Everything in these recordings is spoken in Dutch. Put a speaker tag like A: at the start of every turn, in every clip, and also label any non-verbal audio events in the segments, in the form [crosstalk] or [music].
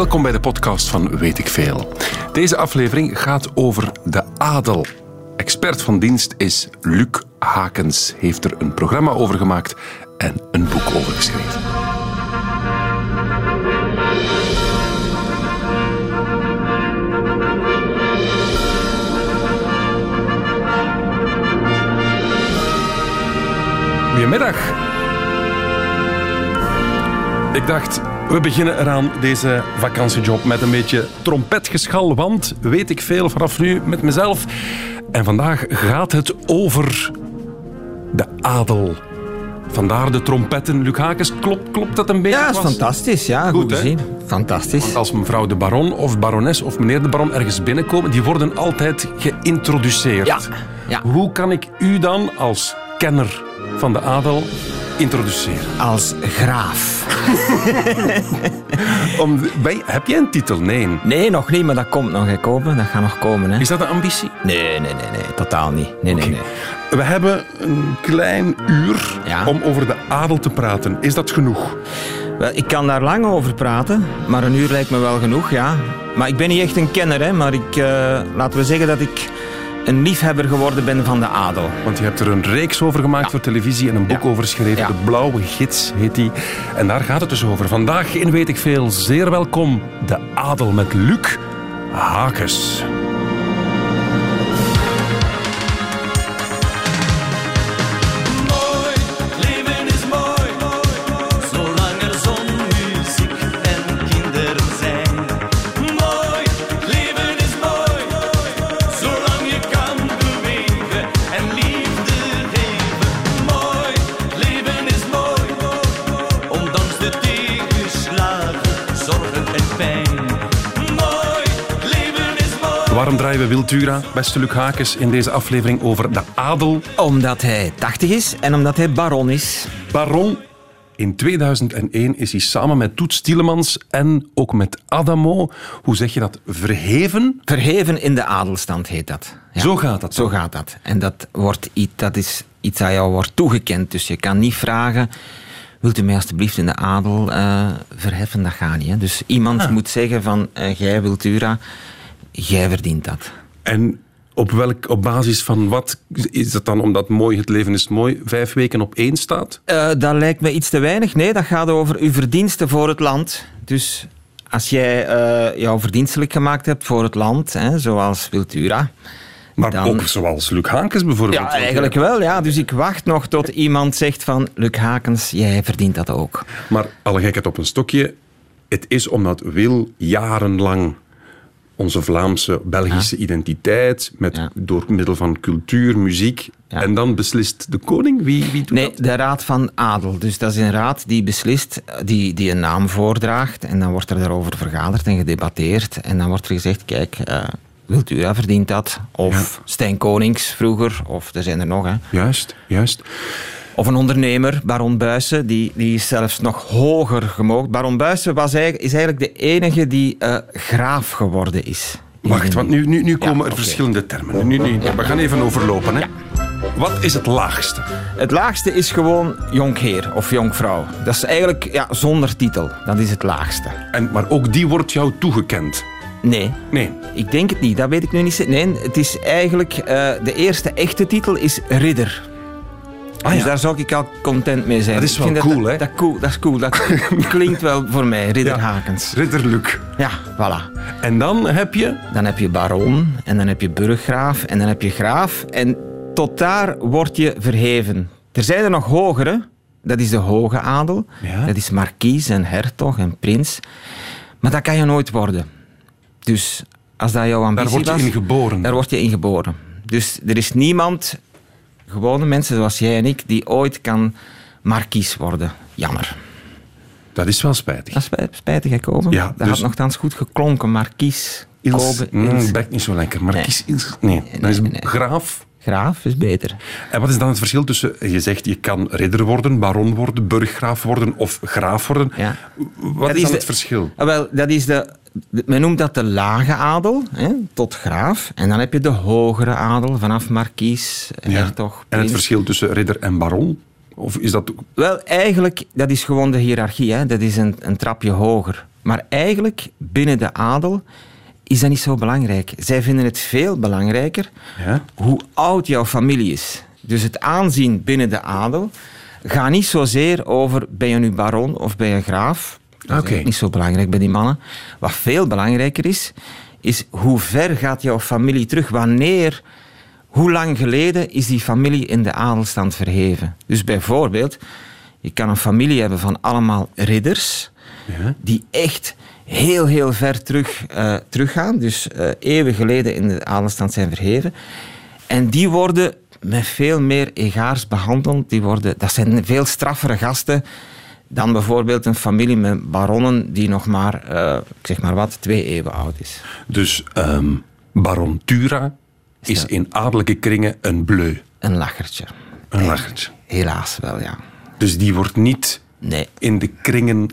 A: Welkom bij de podcast van Weet ik Veel. Deze aflevering gaat over de adel. Expert van dienst is Luc Hakens. Heeft er een programma over gemaakt en een boek over geschreven. Goedemiddag. Ik dacht, we beginnen eraan deze vakantiejob met een beetje trompetgeschal, want weet ik veel vanaf nu met mezelf. En vandaag gaat het over de adel. Vandaar de trompetten. Luc Hakens, klopt, klopt dat een beetje?
B: Ja, dat is fantastisch. Ja, goed,
A: Goed,
B: gezien. Fantastisch.
A: Want als mevrouw de baron of barones of meneer de baron ergens binnenkomen, die worden altijd geïntroduceerd.
B: Ja, ja.
A: Hoe kan ik u dan als kenner van de adel introduceren?
B: Als graaf. [laughs]
A: Om, heb jij een titel? Nee.
B: Nee, nog niet, maar dat komt nog. Dat gaat nog komen. Hè.
A: Is dat een ambitie?
B: Nee, nee, nee, nee. Totaal niet. Nee, nee, nee.
A: We hebben een klein uur
B: Ja.
A: om over de adel te praten. Is dat genoeg?
B: Wel, ik kan daar lang over praten, maar een uur lijkt me wel genoeg, ja. Maar ik ben niet echt een kenner, hè. Maar ik, eh, laten we zeggen dat ik een liefhebber geworden ben van de adel.
A: Want je hebt er een reeks over gemaakt
B: Ja.
A: voor televisie en een boek
B: Ja.
A: over geschreven.
B: Ja.
A: De Blauwe Gids heet die. En daar gaat het dus over. Vandaag in Weet ik Veel. Zeer welkom. De adel met Luc Hakes. Wiltura, beste Luc Hakes, in deze aflevering over de adel?
B: Omdat hij 80 is en omdat hij baron is.
A: Baron. In 2001 is hij samen met Toets Tielemans en ook met Adamo, hoe zeg je dat, verheven?
B: Verheven in de adelstand heet dat. Ja.
A: Zo gaat dat.
B: Zo gaat dat. En dat, wordt iets, dat is iets dat jou wordt toegekend. Dus je kan niet vragen... Wilt u mij alstublieft in de adel eh, verheffen? Dat gaat niet. Hè? Dus iemand
A: Ah.
B: moet zeggen van... eh, jij, Wiltura, jij verdient dat.
A: En op, welk, op basis van wat is dat dan, omdat mooi, het leven is mooi, vijf weken op één staat?
B: Eh, dat lijkt me iets te weinig. Nee, dat gaat over uw verdiensten voor het land. Dus als jij eh, jou verdienstelijk gemaakt hebt voor het land, hè, zoals Wiltura...
A: Maar
B: Dan-
A: ook zoals Luc Hankes bijvoorbeeld.
B: Ja, eigenlijk wel. Ja. Dus ik wacht nog tot iemand zegt van... Luc Hakens, jij verdient dat ook.
A: Maar alle gekheid op een stokje, het is omdat Wil jarenlang onze Vlaamse, Belgische identiteit, met,
B: Ja.
A: door middel van cultuur, muziek,
B: Ja.
A: en dan beslist de koning, wie, wie doet
B: Nee,
A: dat?
B: de Raad van Adel. Dus dat is een raad die beslist, die, die een naam voordraagt. En dan wordt er daarover vergaderd en gedebatteerd. En dan wordt er gezegd, kijk, eh Wiltura verdient dat. Of Stijn Konings vroeger, of er zijn er nog. Hè.
A: Juist, juist.
B: Of een ondernemer, Baron Buijsen, die, die is zelfs nog hoger gemoogd. Baron Buijsen was eigenlijk, is eigenlijk de enige die eh, graaf geworden is.
A: Wacht, want nu, nu, nu komen er verschillende termen. Nu, nu, we gaan even overlopen. Hè. Wat is het laagste?
B: Het laagste is gewoon jonkheer of jonkvrouw. Dat is eigenlijk ja, zonder titel. Dat is het laagste.
A: En, maar ook die wordt jou toegekend.
B: Nee,
A: Nee.
B: ik denk het niet. Dat weet ik nu niet. Nee, het is eigenlijk... eh, de eerste echte titel is ridder.
A: Ah,
B: dus daar zou ik al content mee zijn.
A: Dat is
B: Ik
A: wel
B: vind
A: cool,
B: dat,
A: hè?
B: Dat, cool, dat is cool. Dat [laughs] klinkt wel voor mij, ridder
A: Ja.
B: Hakens.
A: Ridder Luc.
B: Ja, voilà.
A: En dan heb je...
B: Dan heb je baron en dan heb je burggraaf en dan heb je graaf. En tot daar word je verheven. Er zijn er nog hogere. Dat is de hoge adel.
A: Ja.
B: Dat is markies en hertog en prins. Maar dat kan je nooit worden. Dus als dat jouw ambitie
A: Daar word je
B: was,
A: in geboren.
B: Daar word je in geboren. Dus er is niemand, gewone mensen zoals jij en ik, die ooit kan markies worden. Jammer.
A: Dat is wel spijtig.
B: Dat is spij- spijtig gekomen.
A: Ja,
B: dat
A: dus-
B: had nogthans goed geklonken. Markies,
A: Ils,
B: Kobe,
A: mm, bekt niet zo lekker. Maar
B: Nee.
A: Ils. Nee, is
B: nee, nee.
A: graaf.
B: Graaf is beter.
A: En wat is dan het verschil tussen, je zegt je kan ridder worden, baron worden, burggraaf worden of graaf worden.
B: Ja.
A: Wat
B: Dat
A: is dan het verschil?
B: Ah, wel, dat is de, men noemt dat de lage adel, hè, tot graaf. En dan heb je de hogere adel, vanaf markies, hertog,
A: En het verschil tussen ridder en baron? Of is dat...
B: Wel, eigenlijk, dat is gewoon de hiërarchie. Hè. Dat is een, een trapje hoger. Maar eigenlijk, binnen de adel, is dat niet zo belangrijk. Zij vinden het veel belangrijker
A: Ja?
B: hoe oud jouw familie is. Dus het aanzien binnen de adel gaat niet zozeer over ben je nu baron of ben je graaf. Dat is niet zo belangrijk bij die mannen. Wat veel belangrijker is, is hoe ver gaat jouw familie terug? Wanneer, hoe lang geleden is die familie in de adelstand verheven? Dus bijvoorbeeld, je kan een familie hebben van allemaal ridders
A: Ja.
B: die echt heel, heel ver terug, eh, teruggaan. Dus eh, eeuwen geleden in de adelstand zijn verheven. En die worden met veel meer egaars behandeld. Die worden, dat zijn veel straffere gasten dan bijvoorbeeld een familie met baronnen die nog maar, eh, ik zeg maar wat, twee eeuwen oud is.
A: Dus ehm, Baron Tura is in adellijke kringen een bleu.
B: Een lachertje.
A: Een lachertje.
B: Helaas wel, ja.
A: Dus die wordt niet
B: Nee.
A: in de kringen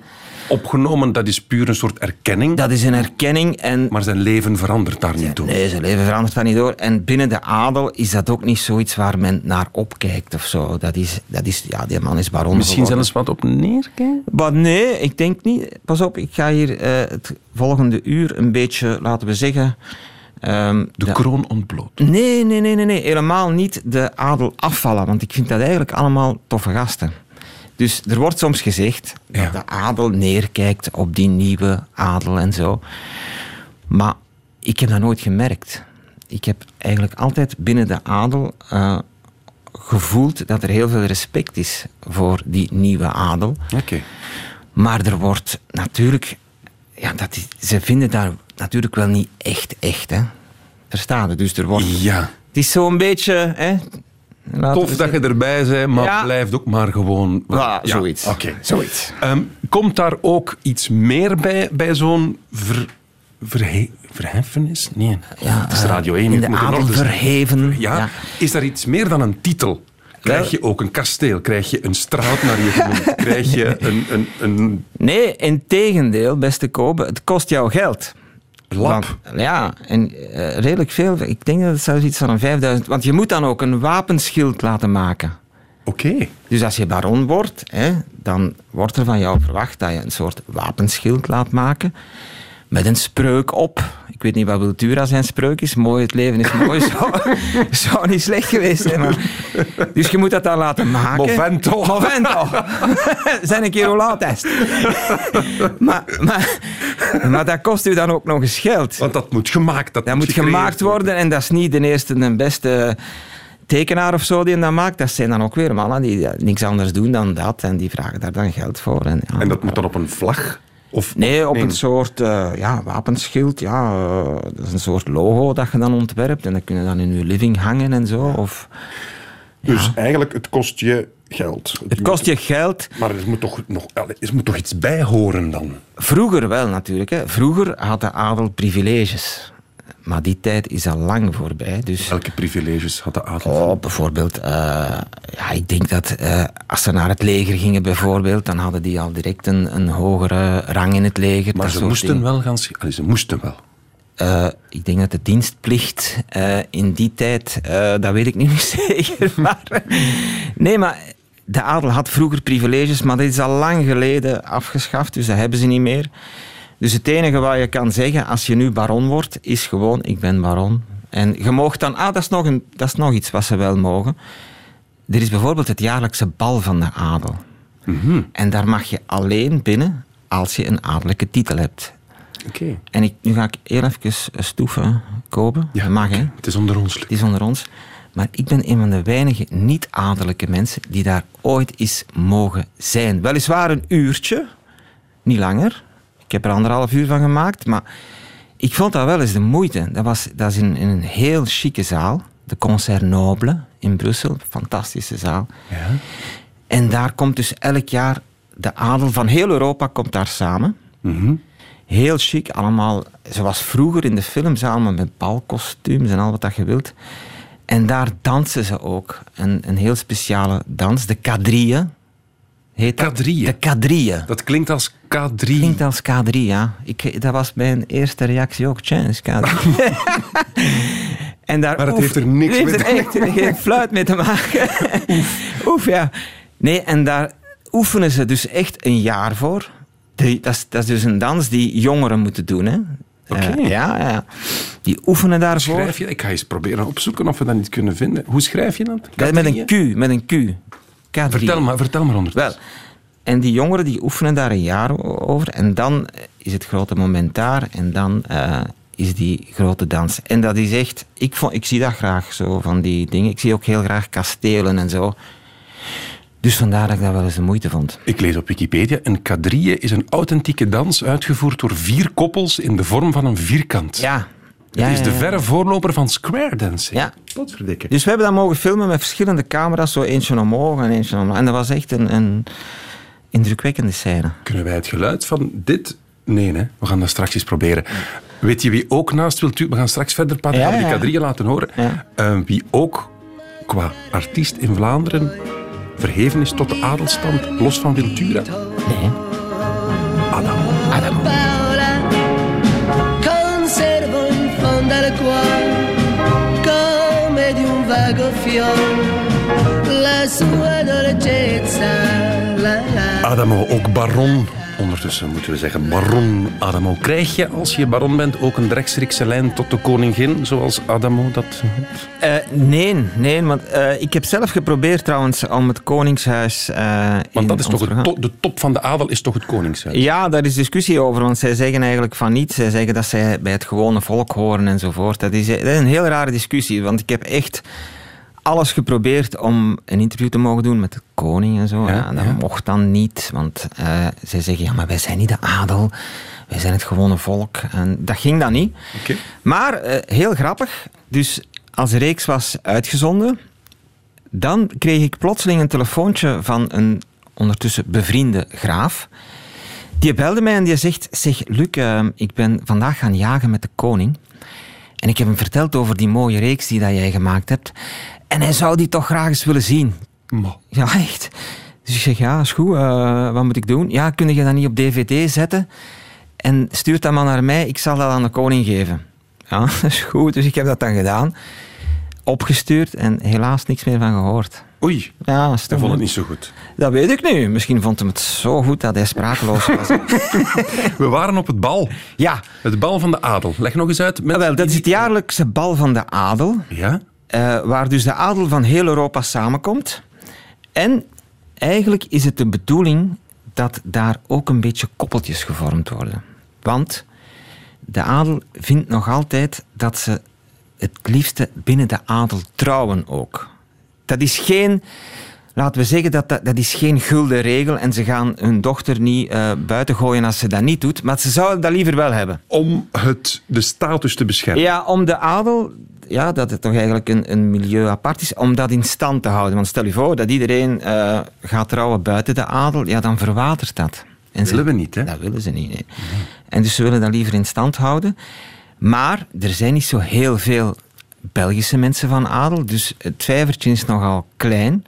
A: opgenomen. Dat is puur een soort erkenning.
B: Dat is een erkenning en
A: Maar zijn leven verandert daar niet door.
B: Nee, zijn leven verandert daar niet door. En binnen de adel is dat ook niet zoiets waar men naar opkijkt of zo. Dat is, dat is ja, die man is baron
A: Misschien
B: geworden.
A: zelfs wat op neerkijken?
B: Maar nee, ik denk niet. Pas op, ik ga hier eh, het volgende uur een beetje, laten we zeggen... ehm,
A: De
B: de-
A: kroon ontbloot.
B: Nee, nee, nee, nee, nee, helemaal niet de adel afvallen. Want ik vind dat eigenlijk allemaal toffe gasten. Dus er wordt soms gezegd
A: Ja.
B: dat de adel neerkijkt op die nieuwe adel en zo. Maar ik heb dat nooit gemerkt. Ik heb eigenlijk altijd binnen de adel eh, gevoeld dat er heel veel respect is voor die nieuwe adel.
A: Oké.
B: Maar er wordt natuurlijk... Ja, dat is, ze vinden daar natuurlijk wel niet echt echt, hè. Dus er wordt...
A: Ja.
B: Het is zo'n beetje... Hè, laten
A: Tof dat je erbij bent, maar
B: Ja.
A: blijft ook maar gewoon...
B: Ja, zoiets.
A: Oké.
B: Zoiets.
A: Ehm, komt daar ook iets meer bij, bij zo'n ver, verhe- verheffenis? Nee,
B: Ja,
A: het is
B: eh,
A: Radio 1.
B: in
A: het
B: de adel verheven,
A: Ja.
B: ja.
A: Is daar iets meer dan een titel? Krijg je ook een kasteel? Krijg je een straat naar je genoemd? [laughs] Krijg je een, een, een
B: Nee, in tegendeel, beste Kobe, het kost jou geld.
A: Lab?
B: Want, ja, en eh, redelijk veel. Ik denk dat het zelfs iets van een 5000... Want je moet dan ook een wapenschild laten maken.
A: Oké.
B: Dus als je baron wordt, hè, dan wordt er van jou verwacht dat je een soort wapenschild laat maken. Met een spreuk op. Ik weet niet wat Wiltura zijn spreuk is. Mooi, het leven is mooi. [laughs] Zou, zou niet slecht geweest zijn. Maar. Dus je moet dat dan laten maken.
A: Movento.
B: Movento. [laughs] zijn een keer test. maar, maar, maar dat kost u dan ook nog eens geld.
A: Want dat moet gemaakt Dat,
B: Dat moet gemaakt worden en dat is niet de eerste en beste tekenaar of zo die dat maakt. Dat zijn dan ook weer mannen die niks anders doen dan dat en die vragen daar dan geld voor. En, ja.
A: En dat moet dan op een vlag? Of,
B: Nee, op een soort eh, ja, wapenschild. Ja, eh, dat is een soort logo dat je dan ontwerpt en dat kun je dan in je living hangen en zo. Of,
A: Dus eigenlijk, het kost je geld.
B: het kost je geld.
A: Maar er moet toch, nog, er moet toch iets bij horen dan?
B: Vroeger wel natuurlijk. Hè. Vroeger had de adel privileges. Maar die tijd is al lang voorbij. Dus
A: Welke privileges had de adel?
B: Oh, bijvoorbeeld, eh, ja, ik denk dat eh, als ze naar het leger gingen, bijvoorbeeld, dan hadden die al direct een, een hogere rang in het leger.
A: maar ze moesten wel gaan... Allee, ze moesten wel.
B: Eh, ik denk dat de dienstplicht in die tijd, dat weet ik niet meer [laughs] zeker. Maar, nee, maar de adel had vroeger privileges, maar dat is al lang geleden afgeschaft, dus dat hebben ze niet meer. Dus het enige wat je kan zeggen als je nu baron wordt, is gewoon: ik ben baron. En je mag dan, ah, dat is, nog een, dat is nog iets wat ze wel mogen. Er is bijvoorbeeld het jaarlijkse bal van de adel. En daar mag je alleen binnen als je een adellijke titel hebt.
A: Oké.
B: En ik, nu ga ik heel even stoeven kopen.
A: Ja,
B: dat mag, hè.
A: Het is onder ons.
B: Het is onder ons. Maar ik ben een van de weinige niet-adellijke mensen die daar ooit eens mogen zijn. Weliswaar een uurtje, niet langer. Ik heb er anderhalf uur van gemaakt, maar ik vond dat wel eens de moeite. Dat, was, dat is in, in een heel chique zaal, de Concert Noble in Brussel. Fantastische zaal.
A: Ja.
B: En daar komt dus elk jaar de adel van heel Europa komt daar samen.
A: Mhm.
B: Heel chic, allemaal zoals vroeger in de films, allemaal met balkostuums en al wat dat je wilt. En daar dansen ze ook. Een, een heel speciale dans, de quadrille. Heet dat?
A: Quadrille?
B: De quadrille.
A: Dat klinkt als K3.
B: Klinkt als K3, ja. Ik, dat was mijn eerste reactie ook. Is K3. [laughs] en daar
A: Maar het
B: oef-
A: heeft er niks
B: heeft er echt geen fluit mee te maken. [laughs] Oef. ja. Nee, en daar oefenen ze dus echt een jaar voor. die- dat, is, dat is dus een dans die jongeren moeten doen. Hè.
A: Oké.
B: Eh, ja, ja. Die oefenen daarvoor.
A: Schrijf je? Ik ga eens proberen opzoeken of we dat niet kunnen vinden. Hoe schrijf je dat?
B: Dat met een Q, met een Q. K3.
A: Vertel maar, vertel maar
B: Wel,
A: ondertussen.
B: en die jongeren die oefenen daar een jaar over. En dan is het grote moment daar. En dan eh, is die grote dans. En dat is echt... Ik, vond, ik zie dat graag, zo van die dingen. Ik zie ook heel graag kastelen en zo. Dus vandaar dat ik dat wel eens de moeite vond.
A: Ik lees op Wikipedia, een quadrille is een authentieke dans uitgevoerd door vier koppels in de vorm van een vierkant.
B: Ja.
A: Het is de verre voorloper van square dancing.
B: Ja.
A: Potverdikke.
B: Dus we hebben dat mogen filmen met verschillende camera's. Zo eentje omhoog en eentje omlaag. En dat was echt een, een indrukwekkende scène.
A: Kunnen wij het geluid van dit... Nee, hè? we gaan dat straks eens proberen. Weet je wie ook naast wil We gaan straks verder praten,
B: Ja, ja.
A: quadrille laten horen.
B: Ja.
A: Eh, wie ook qua artiest in Vlaanderen verheven is tot de adelstand, los van Wiltura.
B: Nee.
A: Adamo, ook baron. Ondertussen moeten we zeggen baron Adamo. Krijg je als je baron bent ook een rechtstreekse lijn tot de koningin, zoals Adamo dat...
B: Eh, nee, nee, want eh, ik heb zelf geprobeerd trouwens om het Koningshuis. eh,
A: Want dat is toch het
B: programma-
A: to- de top van de adel is toch het koningshuis?
B: Ja, daar is discussie over, want zij zeggen eigenlijk van niet. Zij zeggen dat zij bij het gewone volk horen enzovoort. Dat is, dat is een heel rare discussie, want ik heb echt alles geprobeerd om een interview te mogen doen met de koning en zo.
A: Ja,
B: Ja, dat
A: ja.
B: mocht dan niet, want eh, zij zeggen, ja, maar wij zijn niet de adel. Wij zijn het gewone volk. En dat ging dan niet. Maar eh, heel grappig. Dus als de reeks was uitgezonden, dan kreeg ik plotseling een telefoontje van een ondertussen bevriende graaf. Die belde mij en die zegt: Zeg, Luc, eh, ik ben vandaag gaan jagen met de koning. En ik heb hem verteld over die mooie reeks die dat jij gemaakt hebt. En hij zou die toch graag eens willen zien.
A: Ma.
B: Ja, echt. Dus ik zeg, ja, is goed. eh, wat moet ik doen? Ja, kun je dat niet op dvd zetten? En stuurt dat maar naar mij. Ik zal dat aan de koning geven. Ja, [laughs] dat is goed. Dus ik heb dat dan gedaan. Opgestuurd en helaas niks meer van gehoord.
A: Oei,
B: Ja,
A: hij vond het niet zo goed.
B: Dat weet ik nu. Misschien vond hij het zo goed dat hij sprakeloos was. [laughs]
A: We waren op het bal.
B: ja,
A: Het bal van de adel. Leg nog eens uit. Met
B: Ah, wel, dat is het jaarlijkse bal van de adel.
A: Ja?
B: Eh, waar dus de adel van heel Europa samenkomt. En eigenlijk is het de bedoeling dat daar ook een beetje koppeltjes gevormd worden. Want de adel vindt nog altijd dat ze het liefste binnen de adel trouwen ook. Dat is geen, laten we zeggen, dat, dat, dat is geen gulden regel en ze gaan hun dochter niet eh, buiten gooien als ze dat niet doet, maar ze zouden dat liever wel hebben.
A: Om het, de status te beschermen.
B: Ja, om de adel, ja, dat het toch eigenlijk een, een milieu apart is, om dat in stand te houden. Want stel je voor dat iedereen eh, gaat trouwen buiten de adel, ja, dan verwatert dat. En
A: Dat willen we niet, hè?
B: Dat willen ze niet, nee. En dus ze willen dat liever in stand houden. Maar er zijn niet zo heel veel Belgische mensen van adel, dus het vijvertje is nogal klein.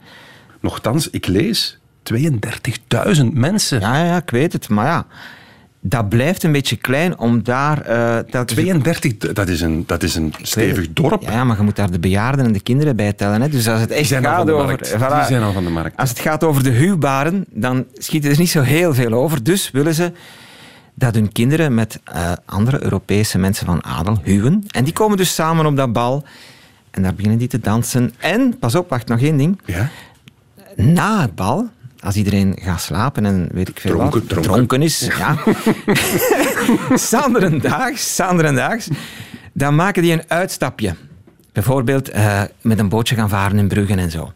A: Nochtans, ik lees 32.000 mensen.
B: Ja, ja, ik weet het, maar ja, dat blijft een beetje klein om daar... eh telkens-
A: 32, dat is een, dat is een stevig dorp.
B: Ja, maar je moet daar de bejaarden en de kinderen bij tellen. Hè. Dus als het echt
A: zijn
B: gaat over... voilà.
A: Die zijn al van de markt.
B: Als het gaat over de huwbaren, dan schiet er niet zo heel veel over. Dus willen ze dat hun kinderen met eh, andere Europese mensen van adel huwen. En die komen dus samen op dat bal. En daar beginnen die te dansen. En, pas op, wacht, nog één ding.
A: Ja?
B: Na het bal, als iedereen gaat slapen en weet ik veel
A: Dronken,
B: wat,
A: dronken.
B: dronken is, ja. Sanderendaags, [laughs] sanderendaags, dan maken die een uitstapje. Bijvoorbeeld eh, met een bootje gaan varen in Bruggen en zo.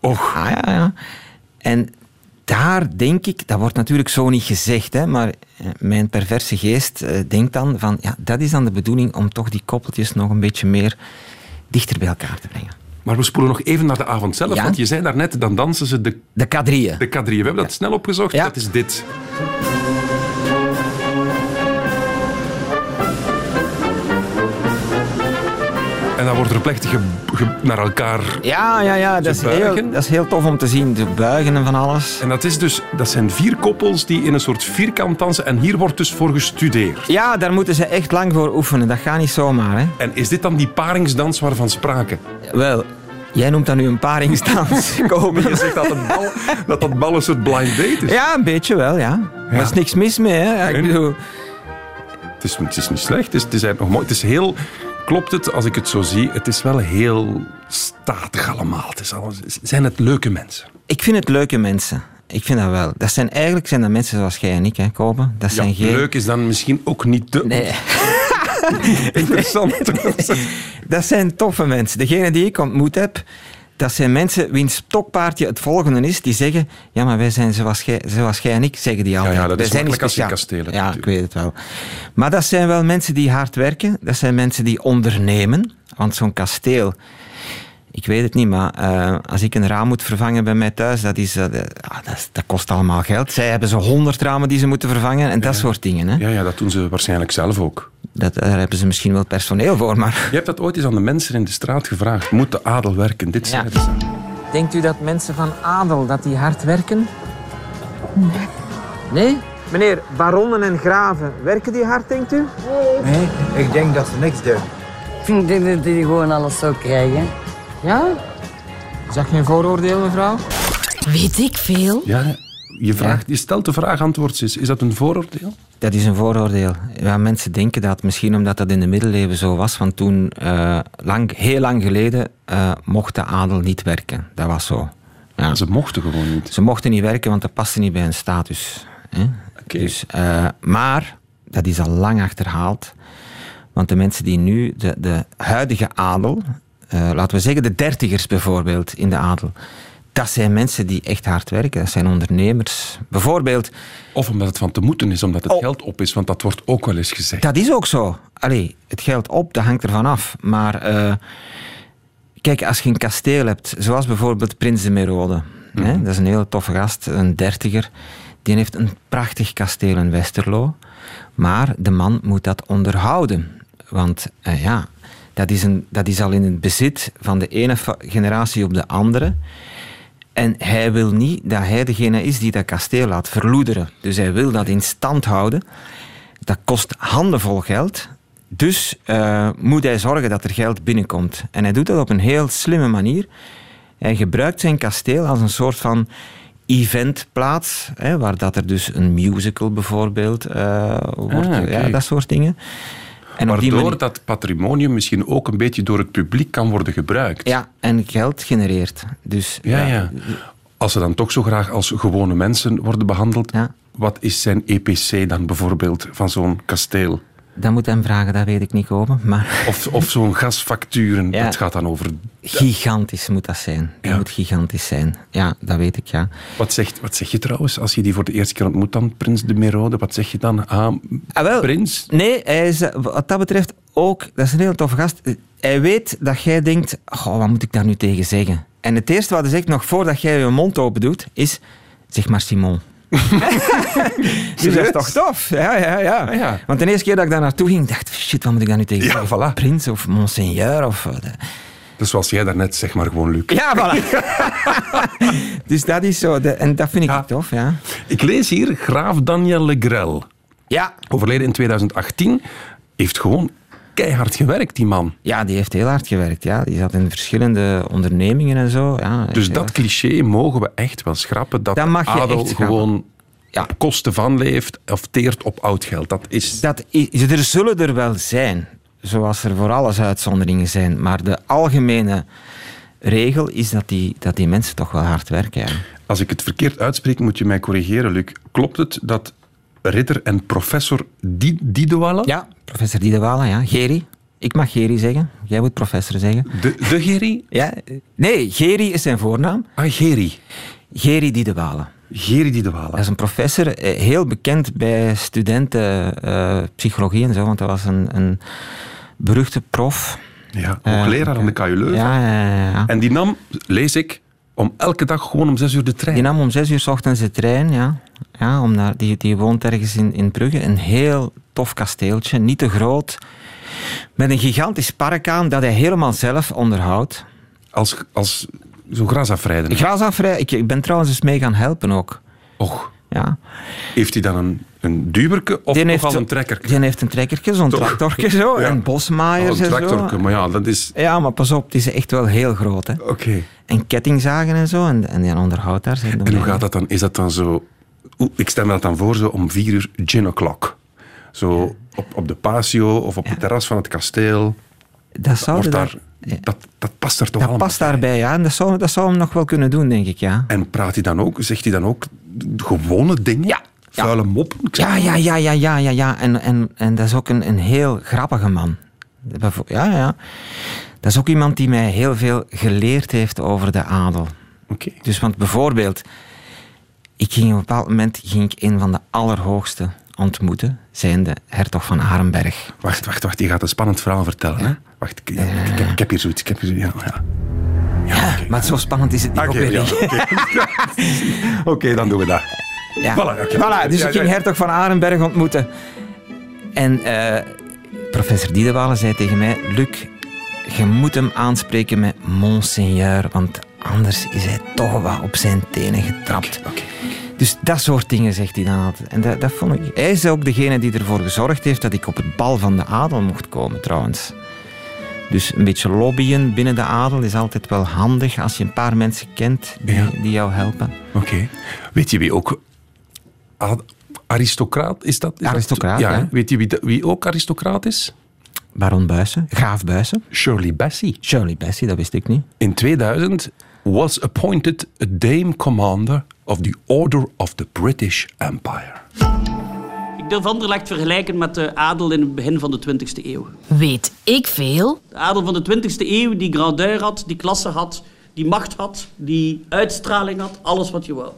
A: Och,
B: Ah ja, ja. En daar denk ik, dat wordt natuurlijk zo niet gezegd, hè, maar eh, mijn perverse geest eh, denkt dan van, ja, dat is dan de bedoeling om toch die koppeltjes nog een beetje meer dichter bij elkaar te brengen.
A: Maar we spoelen nog even naar de avond zelf.
B: Ja?
A: Want je zei daarnet, dan dansen ze de,
B: De
A: de. We hebben dat snel opgezocht. Dat is dit. En dan wordt er plechtig ge- ge- naar elkaar...
B: Ja, ja, ja, dat is, heel, dat is heel tof om te zien. De buigen en van alles.
A: En dat, is dus, dat zijn vier koppels die in een soort vierkant dansen. En hier wordt dus voor gestudeerd.
B: Ja, daar moeten ze echt lang voor oefenen. Dat gaat niet zomaar, hè.
A: En is dit dan die paringsdans waarvan sprake?
B: Wel, jij noemt dat nu een paringsdans. [laughs] Komen.
A: Je zegt dat het bal, dat, dat bal een soort blind date is.
B: Ja, een beetje wel, ja. Er is niks mis mee, hè? Ik bedoel,
A: Het is, het is niet slecht, het is, het is eigenlijk nog mooi. Het is heel... Klopt het, als ik het zo zie, het is wel heel statig allemaal. Het is alles, zijn het leuke mensen?
B: ik vind het leuke mensen. Ik vind dat wel. Dat zijn, eigenlijk zijn dat mensen zoals jij en ik, hè, Kopen. Dat
A: Ja,
B: zijn geen...
A: leuk is dan misschien ook niet de
B: Nee, [laughs]
A: interessant. [laughs]
B: dat zijn toffe mensen. Degene die ik ontmoet heb, dat zijn mensen wiens stokpaardje het volgende is. Die zeggen, ja, maar wij zijn zoals jij, zoals jij en ik, zeggen die altijd.
A: ja, dat
B: Wij
A: is
B: zijn niet speciaal.
A: kasteel hebt,
B: Ja, ik weet het wel. Maar dat zijn wel mensen die hard werken. Dat zijn mensen die ondernemen. Want zo'n kasteel... Ik weet het niet, maar eh, als ik een raam moet vervangen bij mij thuis, dat, is, eh, ah, dat, is- dat kost allemaal geld. Zij hebben zo honderd ramen die ze moeten vervangen en dat soort dingen. Hè.
A: Ja, ja, dat doen ze waarschijnlijk zelf ook.
B: Dat, daar hebben ze misschien wel personeel voor, maar...
A: Je hebt dat ooit eens aan de mensen in de straat gevraagd. Moet de adel werken? Dit
B: Ja.
A: ze.
B: Denkt u dat mensen van adel dat die hard werken? Nee. Nee? Meneer, baronnen en graven, werken die hard, denkt u?
C: Nee, ik denk dat ze niks doen.
D: Ik denk dat die gewoon alles zou krijgen.
B: Ja? Is dat geen vooroordeel, mevrouw?
E: Weet ik veel?
A: Ja, je, vraagt, je stelt de vraag, antwoord is, is dat een vooroordeel?
B: Dat is een vooroordeel. Ja, mensen denken dat misschien omdat dat in de middeleeuwen zo was. Want toen, eh, lang, heel lang geleden, eh, mocht de adel niet werken. Dat was zo. Ja.
A: Ze mochten gewoon niet.
B: Ze mochten niet werken, want dat paste niet bij hun status. Hè?
A: Oké.
B: Dus, eh, maar dat is al lang achterhaald. Want de mensen die nu, de, de huidige adel, eh, laten we zeggen de dertigers bijvoorbeeld in de adel, dat zijn mensen die echt hard werken. Dat zijn ondernemers. Bijvoorbeeld,
A: Of omdat het van te moeten is, omdat het
B: Oh.
A: geld op is. Want dat wordt ook wel eens gezegd.
B: dat is ook zo. Allee, het geld op, dat hangt ervan af. Maar eh, kijk, als je een kasteel hebt, zoals bijvoorbeeld Prins de Merode. Hè, dat is een hele toffe gast, een dertiger. Die heeft een prachtig kasteel in Westerlo. Maar de man moet dat onderhouden. Want eh, ja, dat is, een, dat is al in het bezit van de ene generatie op de andere. En hij wil niet dat hij degene is die dat kasteel laat verloederen. Dus hij wil dat in stand houden. Dat kost handenvol geld. Dus eh, moet hij zorgen dat er geld binnenkomt. En hij doet dat op een heel slimme manier. Hij gebruikt zijn kasteel als een soort van eventplaats, hè, waar dat er dus een musical bijvoorbeeld eh, wordt.
A: Ah,
B: ja, dat soort dingen. En
A: Waardoor
B: manier-
A: dat patrimonium misschien ook een beetje door het publiek kan worden gebruikt.
B: Ja, en geld genereert. Dus,
A: Ja, ja. Als ze dan toch zo graag als gewone mensen worden behandeld,
B: Ja.
A: wat is zijn EPC dan bijvoorbeeld van zo'n kasteel?
B: Dat moet hem vragen, dat weet ik niet komen. Maar
A: Of, of zo'n gasfacturen,
B: Ja.
A: dat gaat dan over...
B: gigantisch moet dat zijn. Dat
A: Ja.
B: moet gigantisch zijn. Ja, dat weet ik, ja.
A: Wat, zegt, wat zeg je trouwens als je die voor de eerste keer ontmoet dan, Prins de Merode? Wat zeg je dan? Ah,
B: Ah, wel.
A: Prins?
B: Nee, hij is eh, wat dat betreft ook... Dat is een heel toffe gast. Hij weet dat jij denkt... Goh, wat moet ik daar nu tegen zeggen? En het eerste wat hij zegt, nog voordat jij je mond open doet, is... Zeg maar Simon. Dus dat is toch tof? Ja, ja, ja.
A: Ja.
B: Want de eerste keer dat ik daar naartoe ging, dacht ik... Shit, wat moet ik daar nu tegen
A: Ja,
B: zeggen?
A: voilà.
B: Prins of monseigneur of... eh, de-
A: Dus zoals jij daarnet, zeg maar gewoon Luc.
B: Ja, voilà. [laughs] dus dat is zo. de- en dat vind ik
A: Ja.
B: tof, ja.
A: Ik lees hier, graaf Daniel Legrel,
B: Ja.
A: overleden in 2018, heeft gewoon keihard gewerkt, die man.
B: Ja, die heeft heel hard gewerkt. Ja. Die zat in verschillende ondernemingen en zo. Ja,
A: Dus dat
B: hard.
A: cliché mogen we echt wel schrappen, dat,
B: Dat mag je
A: adel
B: echt
A: gewoon
B: Ja.
A: op kosten van leeft of teert op oud geld. Dat is...
B: dat is, er zullen er wel zijn, zoals er voor alles uitzonderingen zijn. Maar de algemene regel is dat die, dat die mensen toch wel hard werken.
A: Als ik het verkeerd uitspreek, moet je mij corrigeren, Luc. Klopt het dat ridder en professor Di- Didewala,
B: ja, professor Diedewala, ja. Geri. Ik mag Geri zeggen. Jij moet professor zeggen.
A: de, de Geri?
B: Ja. Nee, Geri is zijn voornaam.
A: Ah, Geri.
B: Geri Diedewala.
A: Geri Didewala.
B: Dat is een professor, eh, heel bekend bij studenten eh, psychologie en zo, want dat was een, een beruchte prof.
A: Ja,
B: Eh,
A: hoogleraar aan de KU Leuven.
B: Ja, ja, ja, ja.
A: En die nam, lees ik, om elke dag gewoon om zes uur de trein.
B: Die nam om zes uur s ochtends de trein, ja. ja om naar, die, die woont ergens in, in Brugge. Een heel tof kasteeltje, niet te groot. Met een gigantisch park aan dat hij helemaal zelf onderhoudt.
A: Als, als zo'n grasafrijden.
B: Grasafrij, ik, ik ben trouwens eens mee gaan helpen ook.
A: Och,
B: Ja.
A: heeft hij dan een, een duwerke of
B: Die
A: nogal een trekker?
B: Die heeft een trekkertje, zo'n
A: Toch?
B: tractortje zo. [laughs]
A: Ja.
B: En bosmaaiers
A: een
B: en zo.
A: tractorke, maar ja, dat is...
B: Ja, maar pas op, het is echt wel heel groot. Hè.
A: Oké.
B: En kettingzagen en zo. En, en die onderhoudt daar
A: En hoe gaat dat dan? Is dat dan zo... Oeh, Ik stel me dat dan voor, zo om vier uur gin o'clock. Zo op, op de patio of op het terras van het kasteel.
B: Dat, zou daar,
A: dat, dat past er toch
B: dat
A: allemaal
B: past daarbij, ja. En dat zou, dat zou hem nog wel kunnen doen, denk ik, ja.
A: En praat hij dan ook, zegt hij dan ook gewone dingen?
B: Ja. Ja.
A: Vuile moppen?
B: Ja, ja, ja, ja, ja, ja, ja. En, en, en dat is ook een, een heel grappige man. Ja, ja. Dat is ook iemand die mij heel veel geleerd heeft over de adel.
A: Oké.
B: Dus want bijvoorbeeld, ik ging op een bepaald moment ging ik een van de allerhoogste ontmoeten, zijnde hertog van Arenberg.
A: Wacht, wacht, wacht. Je gaat een spannend verhaal vertellen. Hè? Wacht, ik, ik, ik heb, ik heb hier zoiets. Ik heb hier zoiets. Ja, ja. Ja.
B: Maar zo spannend is het niet.
A: Oké,
B: ook weer
A: ja, [laughs] dan doen we dat.
B: Ja.
A: Voilà,
B: dus ik ging hertog van Arenberg ontmoeten. En eh, professor Diedewalen zei tegen mij... Luc, je moet hem aanspreken met monseigneur, want anders is hij toch wat op zijn tenen getrapt. Dus dat soort dingen zegt hij dan altijd. En dat, dat vond ik... Hij is ook degene die ervoor gezorgd heeft dat ik op het bal van de adel mocht komen, trouwens. Dus een beetje lobbyen binnen de adel is altijd wel handig als je een paar mensen kent die,
A: Ja.
B: die jou helpen.
A: Oké. Weet je wie ook... Aristocraat is dat? Is dat-
B: Aristocraat,
A: ja. Weet je wie, wie ook aristocraat is?
B: Baron Buissen, Graaf Buissen.
A: Shirley Bassey.
B: Shirley Bassey, dat wist ik niet.
A: In 2000 was appointed a Dame Commander of the Order of the British Empire.
F: Durf Anderlecht vergelijken met de adel in het begin van de 20e eeuw.
E: Weet ik veel?
F: De adel van de 20e eeuw die grandeur had, die klasse had, die macht had, die uitstraling had, alles wat je wou.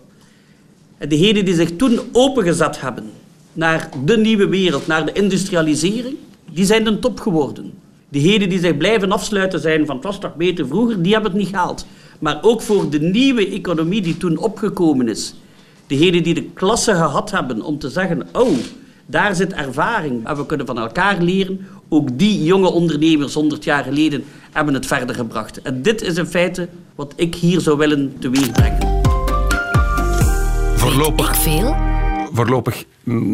F: En degenen die zich toen opengezet hebben naar de nieuwe wereld, naar de industrialisering, die zijn de top geworden. Diegenen die zich blijven afsluiten zijn van het was toch beter vroeger, die hebben het niet gehaald. Maar ook voor de nieuwe economie die toen opgekomen is, degenen die de klasse gehad hebben om te zeggen, oh, daar zit ervaring en we kunnen van elkaar leren, ook die jonge ondernemers 100 jaar geleden hebben het verder gebracht. En dit is in feite wat ik hier zou willen teweegbrengen.
A: Voorlopig
E: Ik veel?
A: voorlopig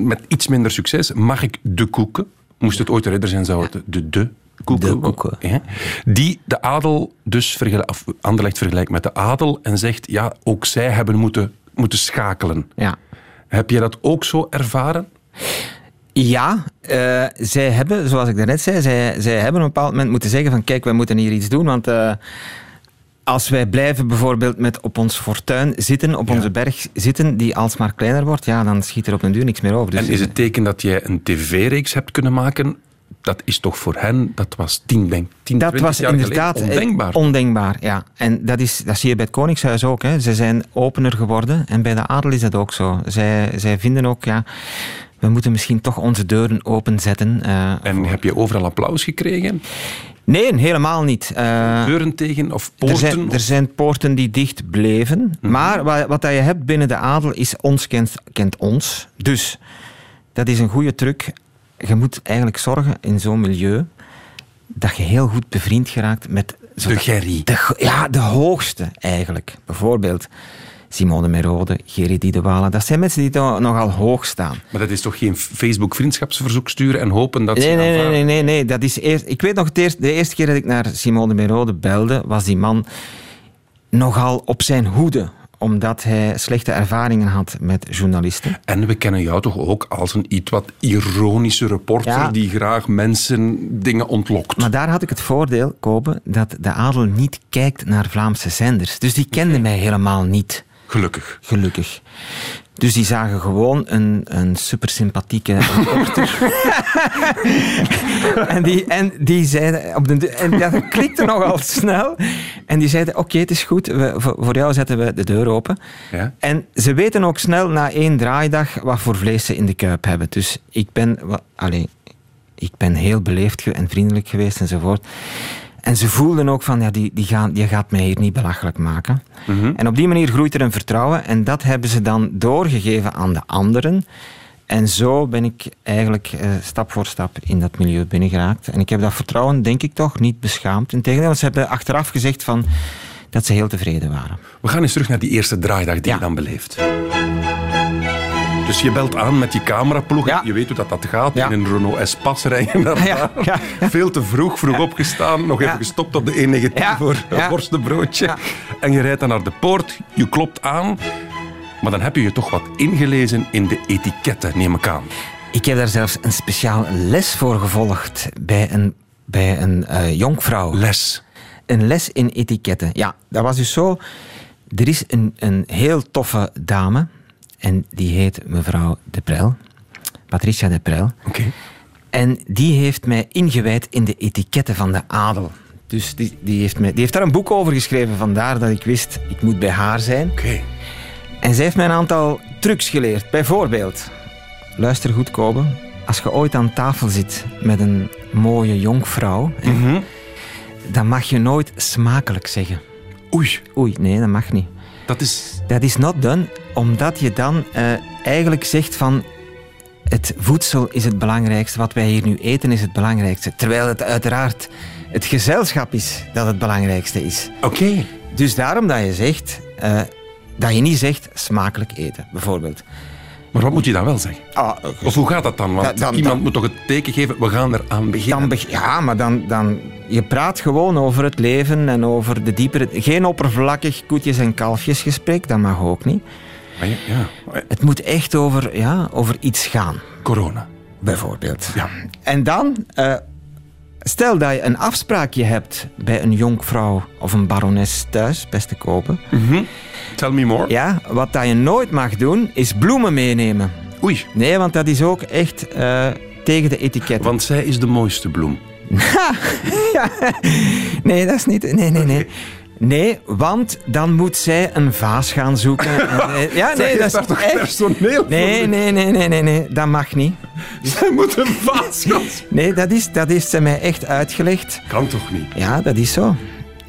A: met iets minder succes mag ik de koeken. Moest het ooit een ridder zijn, zou het de de koeken.
B: De koeken.
A: Ja. Die de adel dus vergelijkt, of Anderlecht vergelijkt met de adel en zegt, ja, ook zij hebben moeten, moeten schakelen.
B: Ja.
A: Heb je dat ook zo ervaren?
B: Ja, eh, zij hebben, zoals ik daarnet zei, zij, zij hebben op een bepaald moment moeten zeggen van kijk, wij moeten hier iets doen, want eh, als wij blijven bijvoorbeeld met op ons fortuin zitten, op onze berg zitten, die alsmaar kleiner wordt, ja, dan schiet er op een duur niks meer over. Dus,
A: en is het teken dat jij een tv-reeks hebt kunnen maken? Dat is toch voor hen, dat was tien, denk, tien
B: dat
A: 20
B: was
A: jaar
B: inderdaad
A: geleden
B: eh,
A: ondenkbaar.
B: ondenkbaar, ja. En dat, is, dat zie je bij het Koningshuis ook. Hè. Ze zijn opener geworden en bij de adel is dat ook zo. Zij, zij vinden ook, ja, we moeten misschien toch onze deuren openzetten. eh,
A: en
B: voor-
A: heb je overal applaus gekregen?
B: Nee, helemaal niet. Eh,
A: Deuren tegen of
B: er,
A: poorten?
B: zijn, er zijn poorten die dicht bleven.
A: Mhm.
B: Maar wat, wat dat je hebt binnen de adel is ons kent, kent ons. Dus dat is een goede truc. Je moet eigenlijk zorgen in zo'n milieu dat je heel goed bevriend geraakt met...
A: De Gerry.
B: ja, de hoogste eigenlijk. Bijvoorbeeld Simone Merode, Gerry Diedewalen. Dat zijn mensen die toch nogal hoog staan.
A: Maar dat is toch geen Facebook-vriendschapsverzoek sturen en hopen dat ze
B: Nee, nee, nee, nee, nee, nee. Dat is eerst, ik weet nog, het eerst, de eerste keer dat ik naar Simone Merode belde, was die man nogal op zijn hoede omdat hij slechte ervaringen had met journalisten.
A: En we kennen jou toch ook als een iets wat ironische reporter
B: Ja.
A: die graag mensen dingen ontlokt.
B: Maar daar had ik het voordeel, Kobe, dat de adel niet kijkt naar Vlaamse zenders. Dus die kende mij helemaal niet,
A: Gelukkig.
B: gelukkig. Dus die zagen gewoon een, een super sympathieke reporter. [laughs] en, die, en die zeiden, op de, en dat klikte nogal snel. En die zeiden: Oké, het is goed, we, voor, jou zetten we de deur open.
A: Ja.
B: En ze weten ook snel na één draaidag wat voor vlees ze in de kuip hebben. Dus ik ben, allee, ik ben heel beleefd en vriendelijk geweest enzovoort. En ze voelden ook van, ja, die, die, gaan, die gaat mij hier niet belachelijk maken. En op die manier groeit er een vertrouwen. En dat hebben ze dan doorgegeven aan de anderen. En zo ben ik eigenlijk eh, stap voor stap in dat milieu binnengeraakt. En ik heb dat vertrouwen, denk ik toch, niet beschaamd. Integendeel, ze hebben achteraf gezegd van, dat ze heel tevreden waren.
A: We gaan eens terug naar die eerste draaidag die
B: Ja.
A: je dan beleeft. Dus je belt aan met die cameraploeg.
B: Ja.
A: Je weet hoe dat, dat gaat.
B: Ja.
A: In een Renault Espace rijden [laughs] naar
B: Ja,
A: Veel te vroeg, vroeg opgestaan. Nog even gestopt op de 119
B: Ja,
A: voor een worstenbroodje. En je rijdt dan naar de poort. Je klopt aan. Maar dan heb je je toch wat ingelezen in de etiketten, neem ik aan.
B: Ik heb daar zelfs een speciaal les voor gevolgd bij een, bij een eh, jonkvrouw.
A: Les.
B: Een les in etiketten. Ja, dat was dus zo. Er is een, een heel toffe dame. En die heet mevrouw De Prel. Patricia De Prel.
A: Oké.
B: En die heeft mij ingewijd in de etiketten van de adel. Dus die, die, heeft mij, die heeft daar een boek over geschreven. Vandaar dat ik wist, ik moet bij haar zijn.
A: Oké.
B: En zij heeft mij een aantal trucs geleerd. Bijvoorbeeld, luister goed, Kobe. Als je ooit aan tafel zit met een mooie jonkvrouw,
A: Mhm.
B: dan mag je nooit smakelijk zeggen.
A: Oei,
B: Oei, nee, dat mag niet.
A: Dat is...
B: Dat is not done, omdat je dan eh, eigenlijk zegt van... Het voedsel is het belangrijkste, wat wij hier nu eten is het belangrijkste. Terwijl het uiteraard het gezelschap is dat het belangrijkste is.
A: Oké.
B: Dus daarom dat je zegt... eh, dat je niet zegt smakelijk eten, bijvoorbeeld.
A: Maar wat moet je dan wel zeggen?
B: Ah,
A: Of hoe gaat dat dan? Want
B: dan-
A: iemand
B: dan-
A: moet toch het teken geven, we gaan eraan beginnen.
B: Ja, maar dan, dan... Je praat gewoon over het leven en over de diepere... Geen oppervlakkig koetjes- en kalfjesgesprek, dat mag ook niet.
A: Maar ja, ja.
B: Het moet echt over, ja, over iets gaan,
A: Corona.
B: bijvoorbeeld.
A: Ja.
B: En dan, eh, stel dat je een afspraakje hebt bij een jonkvrouw of een barones thuis, beste kopen.
A: Tell me more.
B: Ja, wat dat je nooit mag doen, is bloemen meenemen.
A: Oei,
B: Nee, want dat is ook echt eh, tegen de etiket.
A: want zij is de mooiste bloem. [laughs]
B: Nee, dat is niet. Nee, nee, nee. Nee, want dan moet zij een vaas gaan zoeken. [laughs] En, ja, nee, dat is
A: daar toch
B: echt...
A: personeel
B: Nee, nee, nee, nee, nee, nee, dat mag niet.
A: Zij moet een vaas gaan.
B: Nee, dat, is, dat heeft ze mij echt uitgelegd.
A: Kan toch niet?
B: Ja, dat is zo.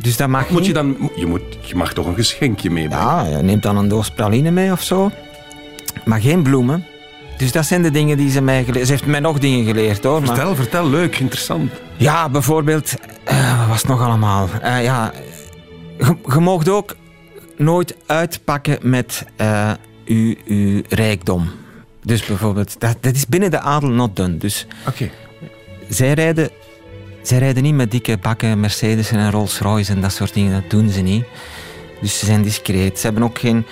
B: Dus dat mag
A: Moet
B: niet.
A: je dan... Je, moet, je mag toch een geschenkje meebrengen?
B: Ja, je neemt dan een doos praline mee of zo. Maar geen bloemen. Dus dat zijn de dingen die ze mij geleerd Ze heeft mij nog dingen geleerd hoor. Maar...
A: Vertel, vertel. Leuk, interessant.
B: Ja, bijvoorbeeld, eh, wat was het nog allemaal? Eh, ja, je, moogt ook nooit uitpakken met eh, uw, uw rijkdom. Dus bijvoorbeeld, dat, dat is binnen de adel not done. Dus
A: Oké.
B: zij rijden, zij rijden niet met dikke bakken Mercedes en Rolls Royce en dat soort dingen. Dat doen ze niet. Dus ze zijn discreet. Ze hebben ook geen